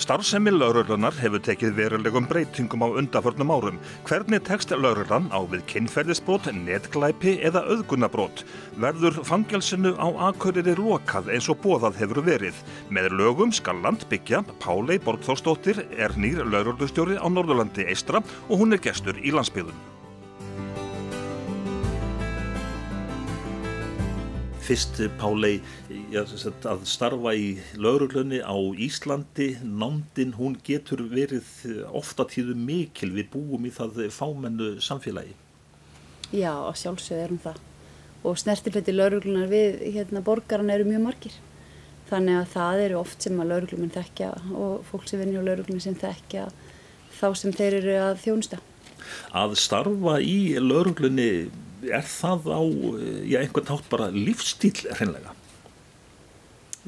Starfsemi lauruglunar hefur tekið verulegum breytingum á undaförnum árum. Hvernig tekst lauruglan á við kynferðisbrot, netglæpi eða auðgunabrót? Verður fangelsinu á Akureyri lokað eins og bóðað hefur verið? Með lögum skal land byggja, Pálei Borgþórsdóttir er nýr lauruglustjóri á Norðurlandi eistra og hún er gestur í landsbyðun. Fyrst Pálei að starfa í lauruglunni á Íslandi, nándin hún getur verið ofta tíðu mikil við búum í það fámennu samfélagi. Já, sjálfsög erum það og snertilfetti lauruglunar við hérna borgarna eru mjög margir. Þannig að það eru oft sem að lauruglumenn þekkja og fólk sem vinni á lauruglunni sem þekkja þá sem þeir eru að þjónusta. Að starfa í lauruglunni er það á já, einhvern nátt bara lífstíl hreinlega?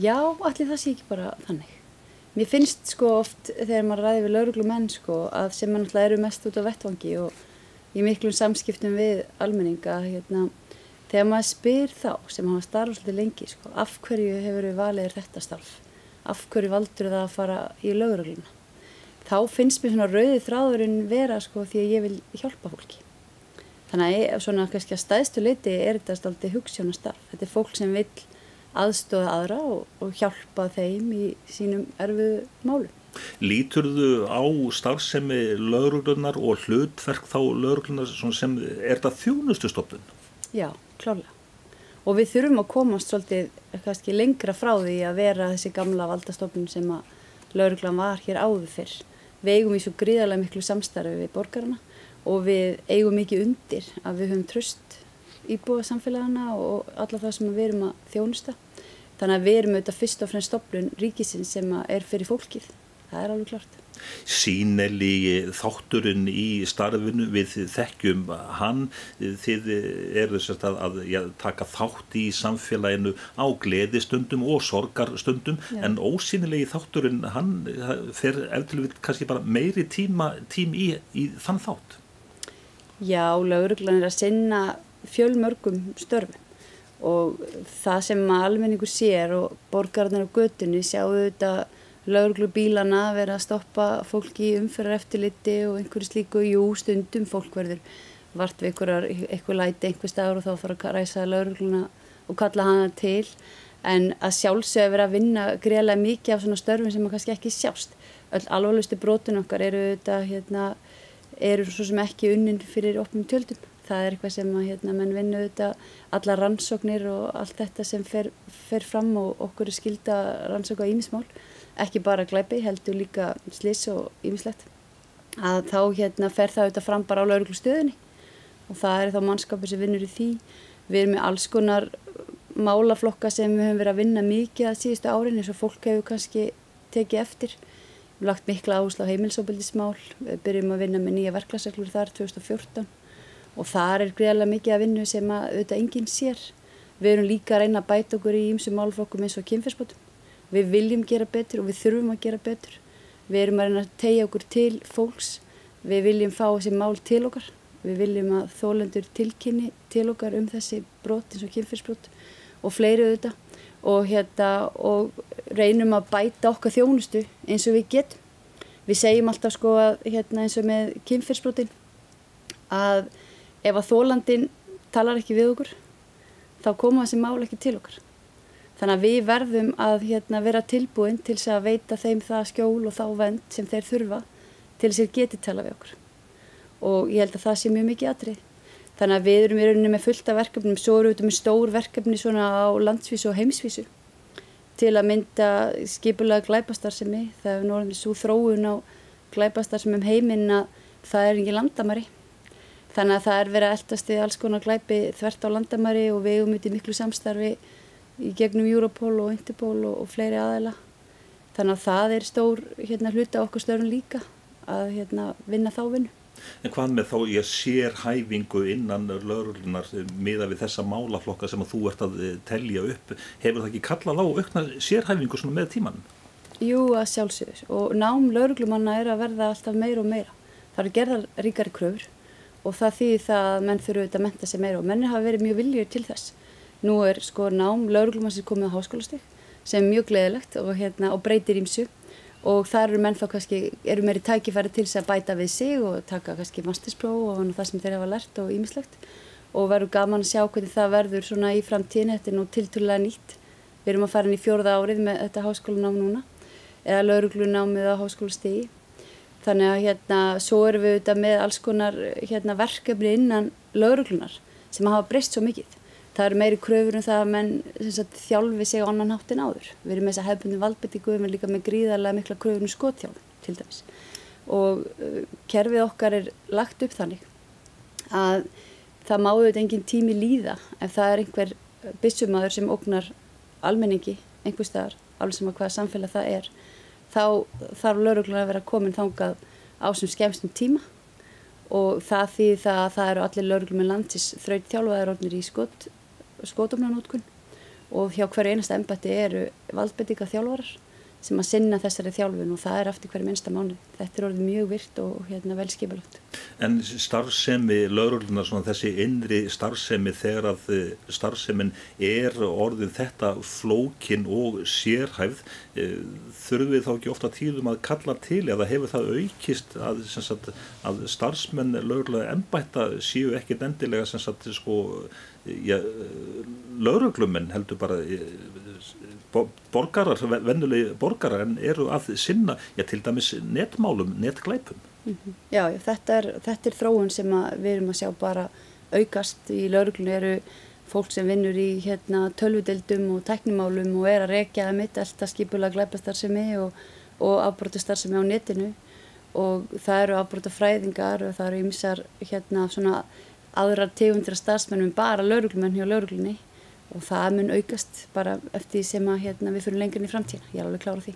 Já, allir það sé ekki bara þannig. Mér finnst sko oft þegar maður ræði við lauruglumenn sko að sem mann alltaf eru mest út á vettvangi og í miklum samskiptum við almenninga hérna, þegar maður spyr þá sem hafa starf svolítið lengi sko af hverju hefur við valið þetta starf? Af hverju valdur það að fara í laurugluna? Þá finnst mér svona rauði þráðurinn vera sko því að ég vil hjálpa fólki. Þannig að svona kannski að stæðstu leiti er þetta alltaf hugssjónastarf. Þetta er fólk sem vil aðstofa aðra og, og hjálpa þeim í sínum erfiðu málum. Líturðu á starfsemi lauruglunar og hlutverk þá lauruglunar sem er þetta þjónustustofnun? Já, klálega. Og við þurfum að komast svolítið kannski lengra frá því að vera þessi gamla valdastofnun sem að lauruglan var hér áður fyrr. Við eigum í svo gríðarlega miklu samstarfi við borgarna og við eigum mikið undir að við höfum tröst íbúa samfélagana og alla það sem við erum að þjónusta. Þannig að við erum auðvitað fyrst og fremst stopplun ríkisins sem er fyrir fólkið. Það er alveg klart. Sýneli þátturinn í starfinu við þekkjum hann, þið eru þess að, að ja, taka þátt í samfélaginu á gleðistundum og sorgarstundum Já. en ósýnilegi þátturinn hann fer eftir við kannski bara meiri tíma tím í, í þann þátt. Já, lauruglan er að sinna fjölmörgum störfum. Og það sem almenningur sér og borgarnar á götunni sjáu þetta lauruglubílana vera að stoppa fólki í umferðar eftirliti og einhverju slíku, jú, stundum fólk verður vart við einhver læti einhver staður og þá fara að ræsa laurugluna og kalla hana til. En að sjálfsög vera að vinna greiðlega mikið af svona störfum sem maður kannski ekki sjást. Öll alvarlustu brotin okkar eru þetta hérna eru svo sem ekki unnin fyrir opnum tjöldum. Það er eitthvað sem að hérna, menn vinna auðvitað alla rannsóknir og allt þetta sem fer, fer fram og okkur er skilda rannsók á ímismál, ekki bara glæpi, heldur líka sliss og ímislegt. Að þá hérna, fer það auðvitað fram bara á lauruglustöðinni og það er þá mannskapur sem vinnur í því. Við erum með alls konar málaflokka sem við höfum verið að vinna mikið að síðustu árin eins og fólk hefur kannski tekið eftir. Lagt mikla áherslu á heimilsóbildismál, við byrjum að vinna með nýja verklagsreglur þar 2014 og þar er greiðlega mikið að vinna sem að auðvitað enginn sér. Við erum líka að reyna að bæta okkur í ýmsum málflokkum eins og kynferðsbótum. Við viljum gera betur og við þurfum að gera betur. Við erum að reyna að tegja okkur til fólks, við viljum fá þessi mál til okkar, við viljum að þólendur tilkynni til okkar um þessi brot eins og kynferðsbót og fleiri auðvitað og, hérna, og reynum að bæta okkar þjónustu eins og við getum. Við segjum alltaf sko að hérna, eins og með kynfyrsbrotin að ef að þólandin talar ekki við okkur þá koma þessi mál ekki til okkar. Þannig að við verðum að hérna, vera tilbúin til þess að veita þeim það skjól og þá vend sem þeir þurfa til þess að geti tala við okkur. Og ég held að það sé mjög mikið atrið. Þannig að við erum í rauninni með fullta verkefnum, svo eru við með stór verkefni svona á landsvísu og heimsvísu til að mynda skipulega glæpastarsemi. Það er norðin svo þróun á glæpastarsemi um heiminn að það er ekki landamæri. Þannig að það er verið að eldast í alls konar glæpi þvert á landamæri og við um út í miklu samstarfi í gegnum Europol og Interpol og, og fleiri aðeila. Þannig að það er stór hérna, hluta okkur störun líka að hérna, vinna þá vinnu. En hvað með þá ég sér hæfingu innan laurlunar miða við þessa málaflokka sem að þú ert að eh, telja upp, hefur það ekki kallað á aukna sérhæfingu með tíman? Jú, að sjálfsögur og nám lauruglumanna er að verða alltaf meira og meira. Það eru gerðar ríkari kröfur og það þýðir það að menn þurfu auðvitað að menta sig meira og menni hafa verið mjög viljur til þess. Nú er sko nám lauruglumann sem komið á háskólastík sem er mjög gleðilegt og, hérna, og breytir ímsu og þar eru menn þá kannski, eru meiri tækifæri til þess að bæta við sig og taka kannski masterspróf og það sem þeir hafa lært og ímislegt og verður gaman að sjá hvernig það verður svona í framtíðin, þetta er nú tilturlega nýtt. Við erum að fara inn í fjórða árið með þetta háskólanám núna eða lauruglunámið á háskólastegi þannig að hérna svo erum við auðvitað með alls konar hérna, verkefni innan lauruglunar sem hafa breyst svo mikið það eru meiri kröfur um það að menn sagt, þjálfi sig annan háttin áður. Við erum með þess að hefðbundin valdbyttingu, við erum líka með gríðarlega mikla kröfur um skotþjálf til dæmis. Og uh, kerfið okkar er lagt upp þannig að það máðu þetta engin tími líða ef það er einhver bissumadur sem ógnar almenningi einhver staðar, alveg sem að hvaða samfélag það er, þá þarf lauruglunar að vera komin þangað á sem skemstum tíma. Og það því það að það eru allir lauruglum með landis þraut þjálfaðar orðnir í skott skótumlanótkun og hjá hverju einasta embætti eru valdbyrtinga þjálfarar sem að sinna þessari þjálfun og það er aftur hverju minnsta mánu. Þetta er orðið mjög virt og hérna, vel skipilagt. En starfsemi, lauruluna, þessi innri starfsemi þegar að eh, starfsemin er orðin þetta flókin og sérhæfð, eh, þurfum við þá ekki ofta tíðum að kalla til eða hefur það aukist að, sagt, að starfsmenn lauruluna embætta séu ekkit endilega sko, ja, lauruglumenn heldur bara borgarar, vennulegi borgarar en eru að sinna, já til dæmis netmálum, netglæpum. Mm -hmm. Já, þetta er, þetta er þróun sem við erum að sjá bara aukast í lauruglunni eru fólk sem vinnur í hérna, tölvudeldum og teknimálum og er að rekja að mitt alltaf skipulega glæpastarðsemi og, og afbrótastarðsemi á netinu og það eru afbrótafræðingar og það eru ymsar hérna svona aðrar tegundra starfsmennum bara lauruglumenn hjá lauruglunni og það mun aukast bara eftir sem að hérna, við fyrir lengur í framtíðina, ég er alveg klára því.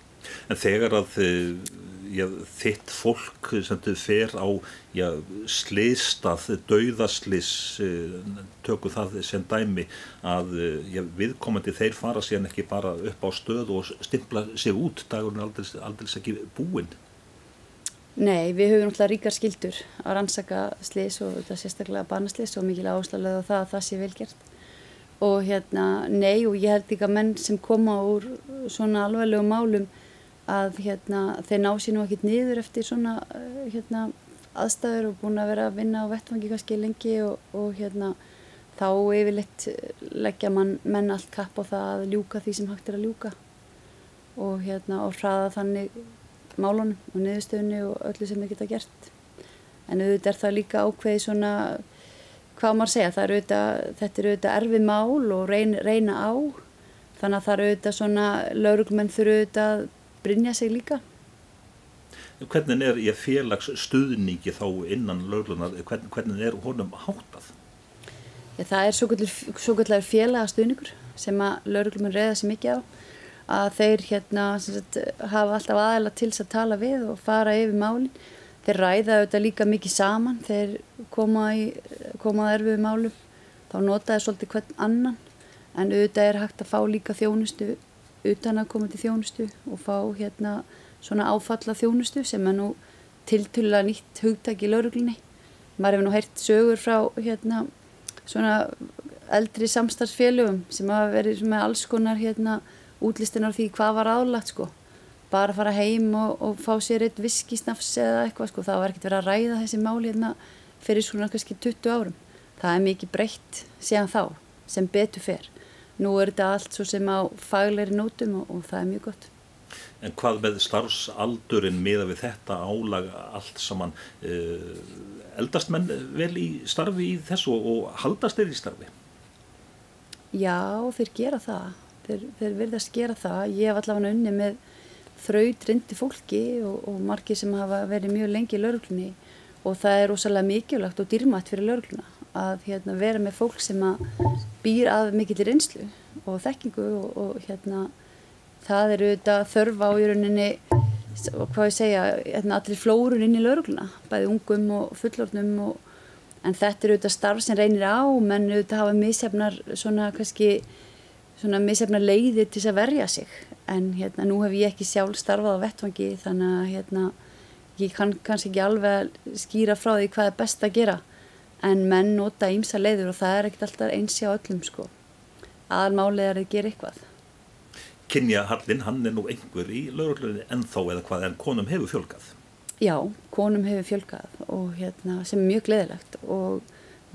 En þegar að eh, já, þitt fólk sem þið fer á sliðstað, dauðaslis, eh, tökum það sem dæmi að eh, já, viðkomandi þeir fara síðan ekki bara upp á stöð og stimpla sig út, dagurinn er aldrei, ekki búinn. Nei, við höfum náttúrulega ríkar skildur að rannsaka slis og sérstaklega barnaslis og mikil áslaglega á það að það sé velgert og hérna, nei og ég held að menn sem koma úr svona alveglegum málum að hérna, þeir ná sér nú ekkit niður eftir svona eh, hérna, aðstæður og búin að vera að vinna á vettfangi kannski lengi og, og hérna þá yfirleitt leggja mann, menn allt kapp á það að ljúka því sem hægt er að ljúka. Og hérna og hraða þannig málunum og niðurstöðunni og öllu sem þeir geta gert. En auðvitað er það líka ákveði svona hvað maður segja, er auðvitað, þetta er auðvitað erfið mál og reyna, reyna á. Þannig að það eru auðvitað svona lauruglumenn þurfu auðvitað að brinja sig líka. Hvernig er ég félags stuðningi þá innan lauruglunar, hvernig, hvernig er honum hátað? Já, það er svo kallar félagastuðningur sem að lauruglumenn reyða sér mikið á. Að þeir hérna sagt, hafa alltaf aðeila til þess að tala við og fara yfir málinn þeir ræða auðvitað líka mikið saman þeir koma í komaða erfið málum. Þá notaði svolítið hvern annan en auðvitað er hægt að fá líka þjónustu utan að koma til þjónustu og fá hérna svona áfalla þjónustu sem er nú tiltulla nýtt hugtak í lauruglinni maður hefur nú heyrt sögur frá hérna svona eldri samstarfsfélögum sem hafa verið með alls konar hérna útlistinar því hvað var aðlagt sko bara fara heim og, og fá sér eitt viskisnafs eða eitthvað sko, það var ekkert verið að ræða þessi máli hérna fyrir svona kannski 20 árum. Það er mikið breytt síðan þá sem betur fer. Nú er þetta allt svo sem á fagleiri nótum og, og það er mjög gott. En hvað með starfsaldurinn miða við þetta álag allt saman? Eh, eldast menn vel í starfi í þessu og haldast þeir í starfi? Já, þeir gera það. Þeir, þeir verðast gera það. Ég hef allavega unni með þrautrindi fólki og, og margi sem hafa verið mjög lengi í lauruglunni og það er ósalega mikilvægt og dýrmætt fyrir laurugluna að hérna, vera með fólk sem að býr að mikillir einslu og þekkingu og, og hérna, það eru þetta þörfa á í rauninni hvað ég segja, hérna, allir flórun inn í laurugluna, bæði ungum og fullornum og, en þetta eru þetta starf sem reynir á, menn auðvitað hafa misjafnar svona kannski svona misjafnar leiði til þess að verja sig en hérna nú hef ég ekki sjálf starfað á vettvangi þannig að hérna ég kann kannski ekki alveg skýra frá því hvað er best að gera en menn nota ímsa leiður og það er ekkert alltaf eins á öllum sko aðalmálið er að gera eitthvað kynjahallin, hann er nú einhver í lauruglunni ennþá eða hvað en konum hefur fjölgað. Já, konum hefur fjölgað og hérna sem er mjög gleðilegt og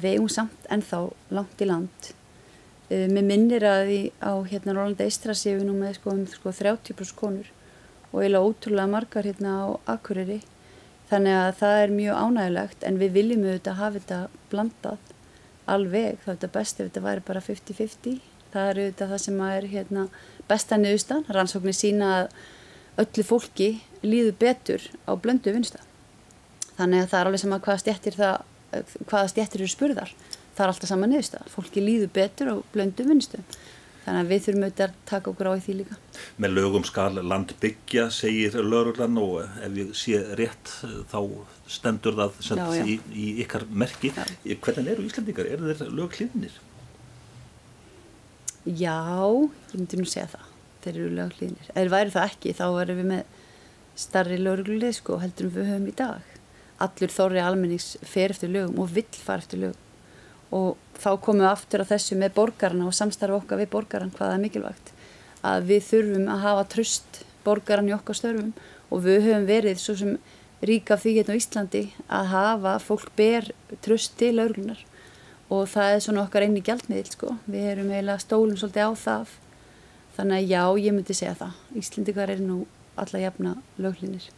við eigum samt ennþá langt í land. Uh, mér minnir að í, á hérna Rólanda Eistra séu við nú með sko um sko 30% konur og eiginlega ótrúlega margar hérna á Akureyri. Þannig að það er mjög ánægilegt en við viljum auðvitað hafa þetta blandað alveg. Það er þetta best ef þetta væri bara 50-50 það er auðvitað það sem er hérna, besta niðurstan, rannsóknir sína að öllu fólki líður betur á blöndu vinsta þannig að það er alveg sama hvaða stjættir það, hvaða stjættir eru spurðar það er alltaf sama niðursta, fólki líður betur á blöndu vinstu þannig að við þurfum auðvitað að taka okkur á því líka Með lögum skal land byggja segir lögurlan og ef ég sé rétt þá stendur það já, já. Í, í ykkar merki já. hvernig eru Íslandingar, eru þeir lög hlýðnir? Já, ég myndi nú segja það. Þeir eru löglínir. Ef þeir væri það ekki, þá verðum við með starri löglið sko, heldur við höfum í dag. Allur þorri almennings fer eftir lögum og vill fara eftir lögum. Og þá komum við aftur á þessu með borgarna og samstarfa okkar við borgaran hvaða er mikilvægt. Að við þurfum að hafa tröst borgaran í okkar störfum og við höfum verið svo sem ríka því hérna á Íslandi að hafa fólk ber tröst til löglunar og það er svona okkar einni gjaldmiðil sko. Við erum eiginlega stólum svolítið á það. Þannig að já, ég myndi segja það. Íslindikar eru nú alla jafna löglinir.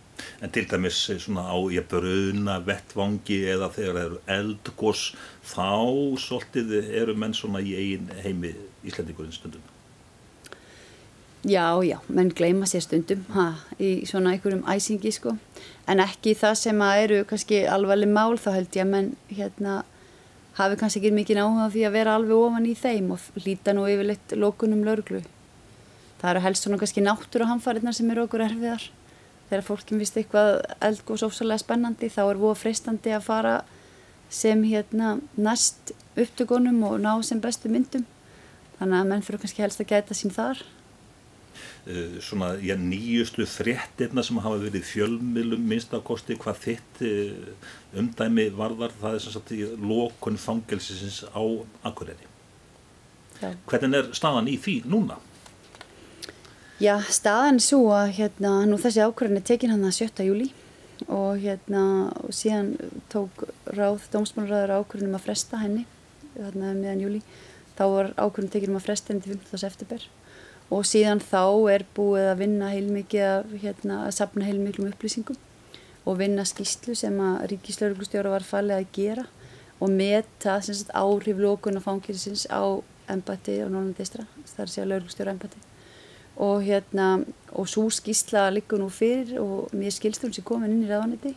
En til dæmis svona á ég bruna vettvangi eða þegar það eru eldgós þá svolítið eru menn svona í eigin heimi Íslandikurinn stundum? Já, já, menn gleima sér stundum ha, í svona einhverjum æsingi sko. En ekki það sem að eru kannski alvarleg mál þá held ég að menn hérna hafi kannski ekki mikið áhuga því að vera alveg ofan í þeim og hlýta nú yfirleitt lókunum lörglu. Það eru helst svona kannski náttúru hamfariðnar sem eru okkur erfiðar. Þegar fólkim vist eitthvað eldgóðs ofsalega spennandi þá er voða freistandi að fara sem hérna næst upptökunum og ná sem bestu myndum. Þannig að menn fyrir kannski helst að gæta sín þar. Eh, svona já, nýjustu fréttirna sem hafa verið fjölmilum minnstakosti hvað þitt eh, umdæmi varðar það er sem sagt í lókun fangelsisins á Akureyri hvernig er staðan í því núna? Já, staðan er svo að hérna, nú þessi ákvörðin er tekin hann að 7. júli og hérna og síðan tók ráð dómsmálraður ákvörðinum að fresta henni hérna meðan júli þá var ákvörðin tekin um að fresta henni til 15. september og síðan þá er búið að vinna heilmikið að, hérna, að sapna heilmiklum upplýsingum og vinna skýslu sem að Ríkislauglustjóra var fallið að gera og meta sagt, áhrif lókun og fangilsins á embati á Norrlandeistra, það er að segja lauglustjóra embati og hérna og svo skýsla liggur nú fyrir og mér skilstur sem komin inn í ráðaniti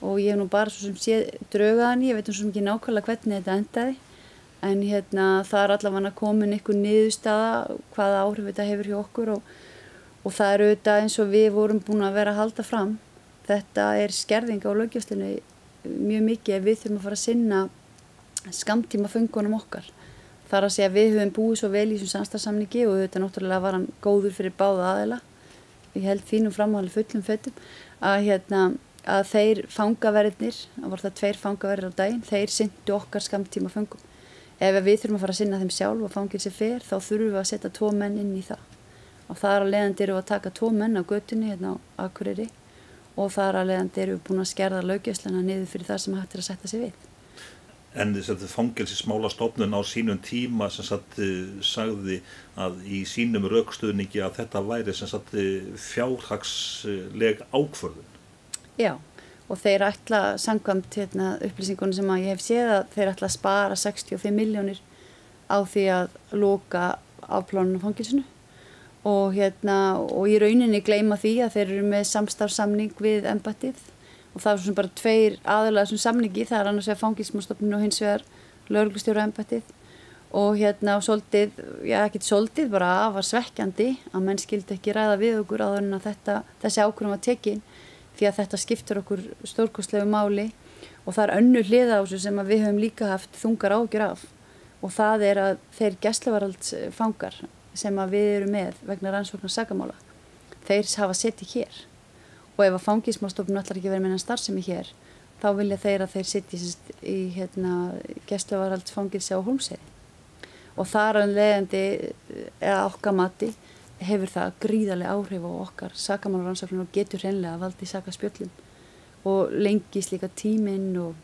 og ég hef nú bara svo sem sé draugaðan, ég veit um svo mikið nákvæmlega hvernig þetta endaði. En hérna það er allavega komin einhver niðurstaða hvaða áhrif þetta hefur hjá okkur og, og það er auðvitað eins og við vorum búin að vera að halda fram. Þetta er skerðing á lögjastunni mjög mikið ef við þurfum að fara að sinna skamtíma fengunum okkar þar að segja að við höfum búið svo vel í þessum samstagsamningi og þetta náttúrulega var hann góður fyrir báða aðeila ég held þínum framháli fullum föttum að hérna að þeir fangaverðinir, það voru það tveir fangaverðir á daginn, þeir syndu okkar skamtíma fengum ef við þurfum að fara að sinna þeim sjálf og fangilsi fer þá þurfum við að setja tvo menn inn í það. Og það er að leiðandi eru að taka tvo menn á göttunni hérna á Akureyri og það er að leiðandi eru búin að skerða lögjöslana niður fyrir það sem hættir að setja sig við En þess að fangilsi smála stofnun á sínum tíma sem satt sagði að í sínum raukstöðningi að þetta væri sem satt fjárhagsleg ákvörðun. Já og þeir ætla sangkvæmt hérna, upplýsingunum sem að ég hef séð að þeir ætla að spara 65 miljónir á því að loka afplánunum fangilsinu og, hérna, og í rauninni gleima því að þeir eru með samstarfsamning við embatið og það er svona bara tveir aðalega svona samningi, það er annars vegar fangilsmálstofnun og hins vegar lögurglustjóra embatið og hérna og soldið, já ekkert soldið, bara var svekkjandi að menn skildi ekki ræða við okkur á þannig að þetta, þessi ákvörðum var tekinn því að þetta skiptur okkur stórkostlegu máli. Og það er önnu hliða á þessu sem við höfum líka haft þungar ágjur af. Og það er að þeir gæslevaraldsfangar sem við erum með vegna rannsóknar sagamála þeir hafa setið hér og ef að fangismálstofnum ætlar ekki verið með enn starfsemi hér þá vilja þeir að þeir setið í hérna, gæslevaraldsfangilsi á Holmseri og er að leiðandi eða okkamati hefur það gríðarlega áhrif á okkar sakamálarannsóknum og getur hreinlega valdi sakaspjöllum og lengis líka tíminn og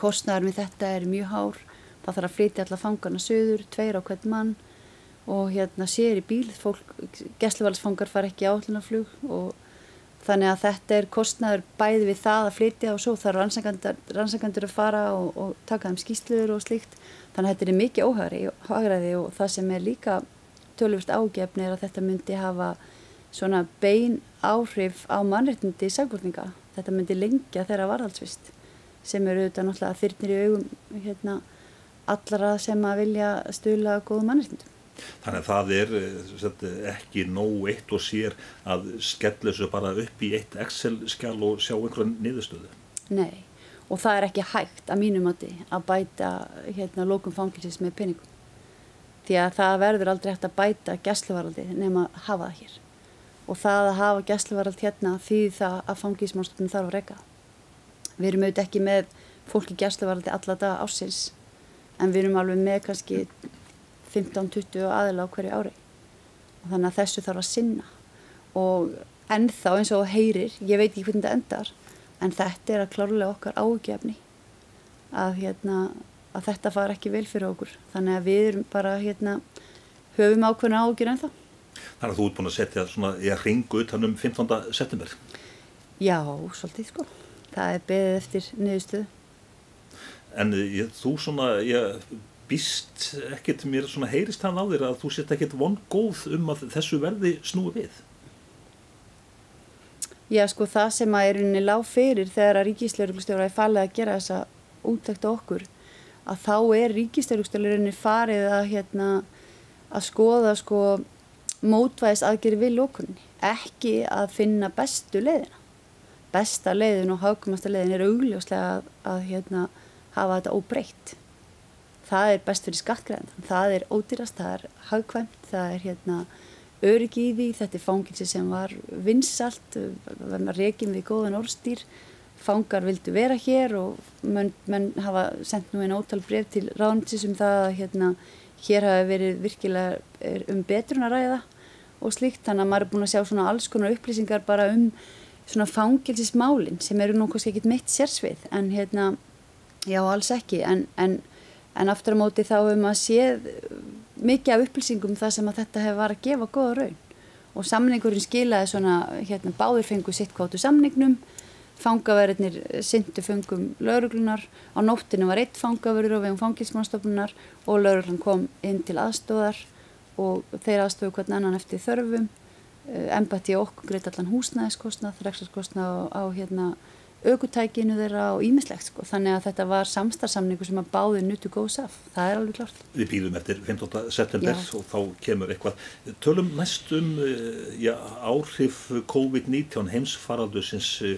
kostnæður með þetta er mjög hár. Það þarf að flytja alla fangarna söður, tveir á hvern mann. Og hérna sér í bíl fólk, gæsluvaldsfangar far ekki átlunaflug og þannig að þetta er kostnæður bæði við það að flytja og svo þarf rannsakandur að fara og, og taka þeim skýsluður og slíkt. Þannig að þetta er mikið óhagræði og það sem er líka tölvist ágefni er að þetta myndi hafa svona bein áhrif á mannreitindi í sagbortninga þetta myndi lengja þeirra varðhaldsvist sem eru auðvitað náttúrulega þyrnir í augum hérna, allara sem að vilja stula góðu mannreitindum Þannig að það er eh, set, ekki nóg eitt og sér að skella þessu bara upp í eitt Excel-skjál og sjá einhverjan niðurstöðu. Nei, og það er ekki hægt að mínum átti að bæta hérna lókum fangilsis með peningum. Því að það verður aldrei hægt að bæta gæsluvaraldi nema að hafa það hér. Og það að hafa gæsluvarald hérna því það að fangilsmálstofnum þarf að reyka. Við erum auðvitað ekki með fólki gæsluvaraldi alla daga ásins en við erum alveg með kannski 15-20 aðila á hverju ári. Og þannig að þessu þarf að sinna. Og ennþá eins og heyrir, ég veit ekki hvernig þetta endar en þetta er að klárlega okkar ágefni að, hérna, að þetta fara ekki vel fyrir okkur. Þannig að við erum bara hérna, höfum ákveðna ágjur ennþá. Þannig að þú ert búin að setja svona að ringu utan um 15. september. Já, svolítið sko. Það er beðið eftir niðurstöðu. En ég, þú svona, ég býst ekkert mér svona heyrist hann á þér að þú set ekkert vongóð um að þessu verði snúi við? Já sko það sem að er unni lág fyrir þegar að ríkislauglustjóra er falið að gera þessa úttækt okkur að þá er ríkislauglustjóra farið að, hérna, að skoða sko mótvæðis aðgeri við lókunni ekki að finna bestu leiðina. Besta leiðin og hagumasta leiðin er augljóslega að, að hérna, hafa þetta óbreytt það er best fyrir skattgræðan það er ódýrast, það er hagkvæmt það er hérna öryggi í því. Þetta er fangilsi sem var vinsalt reygin við góðan orðstýr fangar vildu vera hér og menn, menn hafa sendt nú einn ótal bref til ráðnitsis um það að hérna, hér hafi verið virkilega um betrun að ræða og slíkt. Þannig að maður er búin að sjá svona alls konar upplýsingar bara um svona fangilsismálin sem eru nú kannski ekkit mitt sérsvið en hérna já alls ekki. En, en en aftur á móti þá hefur maður séð mikið af upplýsingum það sem að þetta hefur var að gefa goða raun. Og samningurinn skilaði svona hérna báður fengu sitt kvátu samningnum fangaverðinir syndu fengum lauruglunar á nóttinu var eitt fangaverður og vegum fangilsmannstofnunar og lauruglan kom inn til aðstóðar og þeir aðstóðu hvern annan eftir þörfum embati okkur greitt allan húsnæðiskostnað, þræksaskostnað á, á hérna aukutækinu þeirra og ímislegt sko. þannig að þetta var samstarfsamningu sem að báði nutu góðs af, það er alveg klart Við býðum eftir 15. september já. og þá kemur eitthvað. Tölum næst um eh, já, áhrif COVID-19 heimsfaraldusins eh,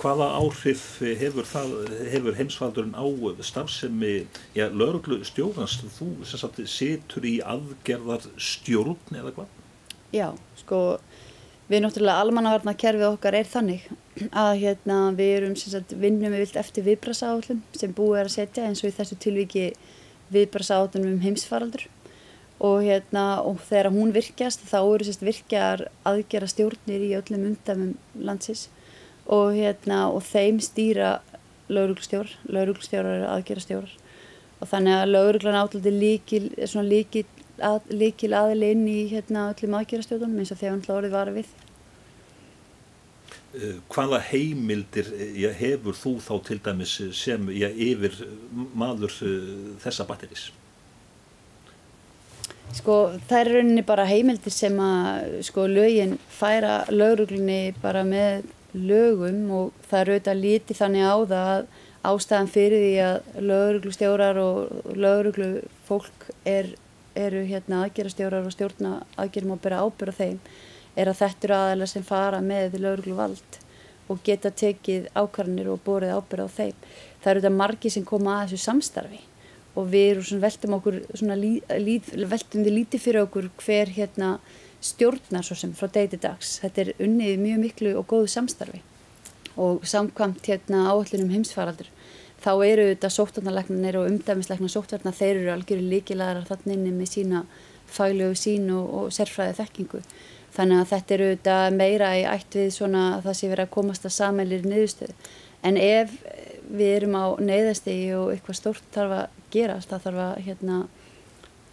hvaða áhrif hefur, það, hefur heimsfaraldurinn á starfsemi lauruglu stjórnast þú sagt, setur í aðgerðar stjórn eða hvað? Já, sko við náttúrulega almannavarna kerfið okkar er þannig að hérna, við erum sagt, vinnum við vilt eftir viðbrasállum sem búið er að setja eins og í þessu tilviki viðbrasállum um heimsfaraldur. Og, hérna, og þegar hún virkjast þá eru sagt, virkjar aðgera stjórnir í öllum umdæmum landsins. Og, hérna, og þeim stýra lauruglstjór, lauruglstjórar eru aðgera stjórar og þannig að lauruglan átliti líkil, líkil, að, líkil aðli inn í hérna, öllum aðgera stjórnum eins og þegar hann hlórið var við Eh, hvaða heimildir eh, já, hefur þú þá til dæmis sem já, yfir maður þessa batteris? Sko það er rauninni bara heimildir sem að sko lögin færa lögruglunni bara með lögum og það er auðvitað lítið þannig á það að ástæðan fyrir því að lögruglustjórar og lögruglufólk er, eru hérna aðgerastjórar og stjórna aðgerum og bera ábyrð á þeim er að þetta eru aðalega sem fara með lögreglu vald og geta tekið ákvarðanir og borið ábyrð á þeim. Það eru þetta margi sem koma að þessu samstarfi og við erum veltum okkur lí, lí, veltum við lítið fyrir okkur hver hérna stjórnar svo sem frá degi til dags. Þetta er unnið mjög miklu og góðu samstarfi og samkvamt hérna áallunum heimsfaraldur þá eru þetta sóttvarnarleiknir og umdæmisleikna sóttvarnar þeir eru algjörðu líkilagar þannig með sína faglegu sín og, og sérfræði þekkingu. Þannig að þetta eru auðvitað meira í ætt við svona að það sé verið að komast að samælir niðurstöðu. En ef við erum á neyðastegi og eitthvað stórt þarf að gerast, það þarf að hérna,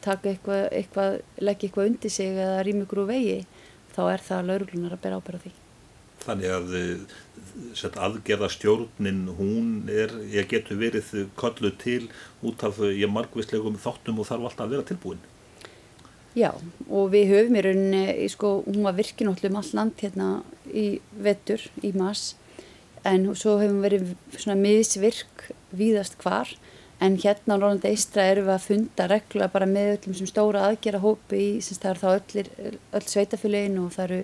taka eitthvað, eitthvað, leggja eitthvað undir sig eða rými úr vegi, þá er það lauruglunar að bera ábyrða því. Þannig að eh, aðgerða stjórnin, hún er, ég getur verið kollu til út af ég margvíslegum þáttum og þarf alltaf að vera tilbúin. Já, og við höfum í rauninni, sko, hún var virkin alltaf um all land hérna í vettur, í mass, en svo hefum verið svona miðsvirk víðast hvar, en hérna á Rólanda Eistra erum við að funda regla bara með öllum sem stóra aðgera hópi í, sem það er þá öllir, öll sveitafélagin og það eru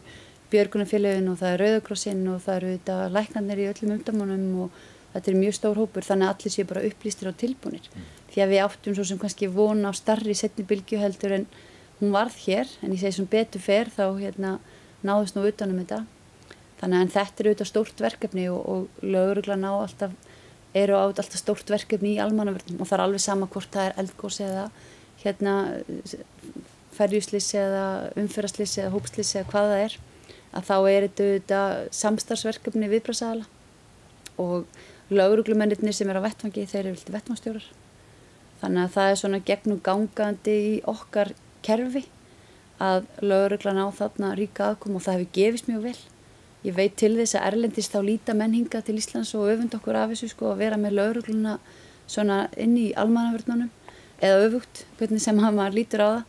björgunafélagin og það er Rauðakrossin og það eru þetta læknarnir í öllum umdamunum og þetta er mjög stór hópur þannig að allir séu bara upplýstir og tilbúinir mm. því að við áttum svo sem kannski vona á starri setni bylgjuheldur en hún varð hér en ég segi sem betur fer þá hérna náðust nú utanum þetta. Þannig að þetta er auðvitað stórt verkefni og, og lögurugla ná alltaf eru á alltaf stórt verkefni í almannavörnum og það er alveg sama hvort það er eldgós eða hérna ferjuslis eða umferðaslis eða hópslis eða hvað það er að þá er þetta samstarfsverkefni viðbrasaðala og lauruglumennir sem er á vettfangi þeir eru vilti vettfangstjórar þannig að það er svona gegnum gangandi í okkar kerfi að lauruglan á þarna ríka aðkom og það hefur gefist mjög vel. Ég veit til þess að Erlendis þá líta menninga til Íslands og öfund okkur af þessu sko að vera með laurugluna svona inn í almannavörnunum eða öfugt, hvernig sem maður lítur á það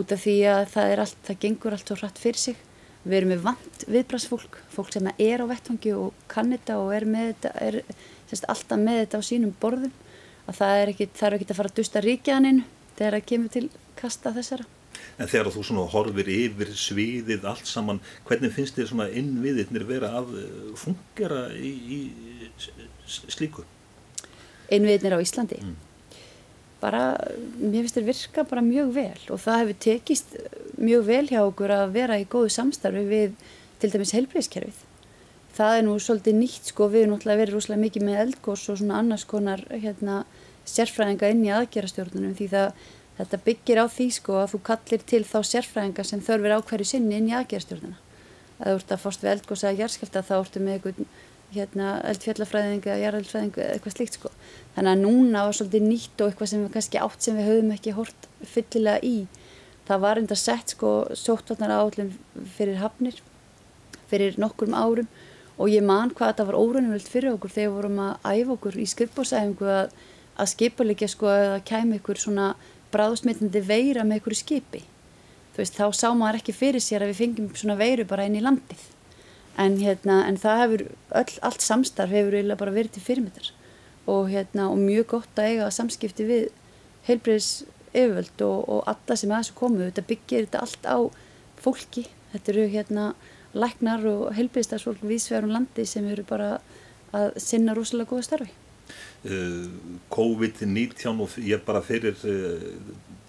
út af því að það er allt, það gengur allt svo hratt fyrir sig. Við erum með vant viðbrasfólk, fólk sem er á vettfangi og kann þetta og er með þetta, er sérst, alltaf með þetta á sínum borðum að það er ekki, er ekki að fara að dusta ríkjaðaninu þegar það kemur til kasta þessara en þegar þú svona horfir yfir sviðið allt saman, hvernig finnst þér svona innviðirnir vera að eh, fungera í, í slíku? Innviðirnir á Íslandi? Mm. Bara, mér finnst þér virka bara mjög vel og það hefur tekist mjög vel hjá okkur að vera í góðu samstarfi við til dæmis helbriðskerfið. Það er nú svolítið nýtt sko, við erum náttúrulega verið rúslega mikið með eldgós og svona annars konar hérna, sérfræðinga inn í aðgerastjórnunum því það Þetta byggir á því sko að þú kallir til þá sérfræðinga sem þörfir á hverju sinni inn í aðgerðstjórnuna. Að þú ert að fórst við eldgósa að jæðskælta þá ertu með einhvern hérna, eldfjallafræðinga, jarðeldfræðinga, eitthvað slíkt sko. Þannig að núna var svolítið nýtt og eitthvað sem við kannski átt sem við höfum ekki hort fyllilega í. Það var enda sett sko sóttvarnar áallum fyrir hafnir, fyrir nokkurum árum og ég man hvað þetta var órunumvöld fyrir okkur þegar vorum að æfa okkur í skrifbósæfingu að, að skipulegja sko að kæmi ykkur svona bráðsmitnandi veira með einhverju skipi. Þú veist, þá sá maður ekki fyrir sér að við fengjum svona veiru bara inn í landið. En hérna, en það hefur öll, allt samstarf hefur eiginlega bara verið til fyrirmyndar og hérna, og mjög gott að eiga samskipti við heilbreyðis yfirvöld og, og alla sem að þessu komu, þetta byggir þetta allt á fólki, þetta eru hérna læknar og heilbreyðstarfsfólk viðsverðum landi sem eru bara að sinna rosalega góða starfi. Eh, COVID-19 og ég er bara fyrir eh,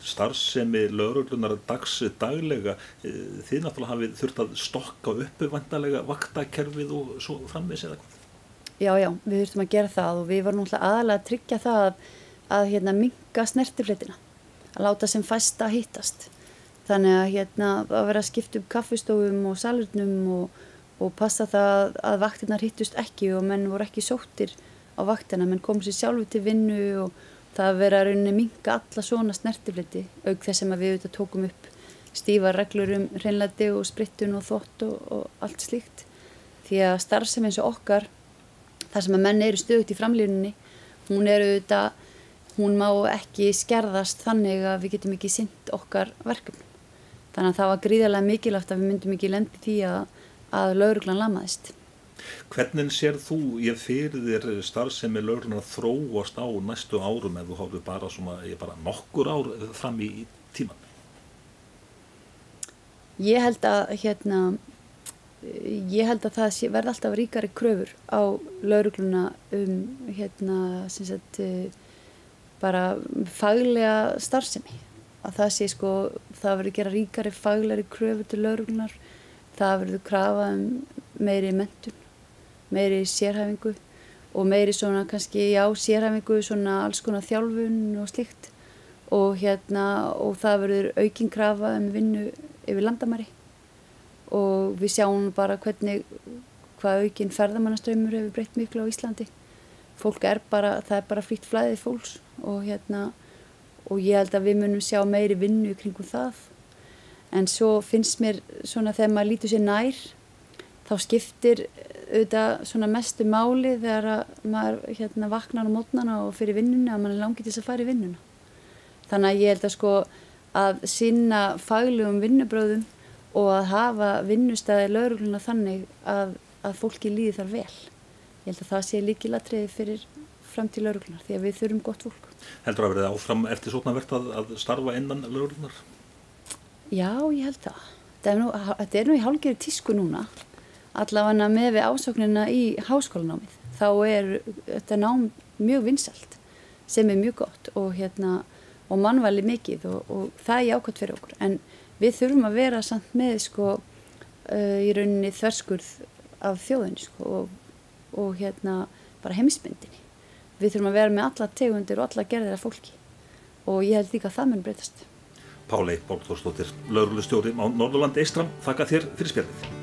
starfsemi lauruglunar dags daglega eh, þið náttúrulega hafið þurft að stokka uppu vantarlega vaktakerfið og svo framvegs eða hvað? Já, já, við þurftum að gera það og við varum náttúrulega aðalega að tryggja það að, að hérna, minga snertifleitina að láta sem fæsta að hittast. Þannig að hérna að vera að skipta upp kaffestofum og salurnum og, og passa það að vaktinnar hittust ekki og menn voru ekki sóttir á vaktina, menn kom sér sjálfu til vinnu og það verið að rauninni minga alla svona snertifliti auk þess að við auðvitað tókum upp stífa reglur um hreinlæti og sprittun og þvott og, og allt slíkt. Því að starfsefn eins og okkar þar sem að menn eru stöðut í framlýninni hún eru auðvitað hún má ekki skerðast þannig að við getum ekki synd okkar verkefnum þannig að það var gríðarlega mikilvægt að við myndum ekki lendi því að, að lauruglan lamaðist Hvernig sér þú, ég fyrir þér starfsemi lögurnar þróast á næstu árum ef þú hófðu bara, bara nokkur ár fram í tíman? Ég held að hérna, ég held að það verði alltaf ríkari kröfur á laurugluna um hérna, sagt, bara faglega starfsemi. Að það sé sko, það verður gera ríkari faglegri kröfur til lauruglunar það verður krafa um meiri mentun meiri sérhæfingu og meiri svona kannski já sérhæfingu svona alls konar þjálfun og slikt og hérna og það verður aukinn krafa um vinnu yfir landamæri og við sjáum bara hvernig hvað aukinn ferðamannaströymur hefur breytt miklu á Íslandi. Fólk er bara, það er bara fritt flæðið fólks og hérna og ég held að við munum sjá meiri vinnu kringum það. En svo finnst mér svona þegar maður lítur sér nær þá skiptir auðvitað svona mestu máli þegar maður hérna vaknar á mótnana og fyrir vinnuna að maður langir til þess að fara í vinnuna. Þannig að ég held að sko að sinna faglegum vinnubröðum og að hafa vinnustæði laurugluna þannig að, að fólki líði þar vel. Ég held að það sé líkilatriði fyrir fram til lauruglunar því að við þurfum gott fólk. Heldur að verða áfram eftir sótnavert að, að starfa innan lauruglunar? Já, ég held það. Þetta er nú, þetta er nú í hálgeri tísku núna. Allavega með við ásóknina í háskólanámið þá er þetta nám mjög vinsalt sem er mjög gott og hérna og mannvæli mikið og, og það er jákvæmt fyrir okkur. En við þurfum að vera samt með sko uh, í rauninni þverskurð af þjóðinni sko og, og hérna bara heimsmyndinni. Við þurfum að vera með alla tegundir og alla gerðir af fólki. Og ég held líka að það mun breytast. Páli Bólkþórsdóttir, laurulustjóri á Norðurlandi Eistram, þakka þér fyrir spjörðið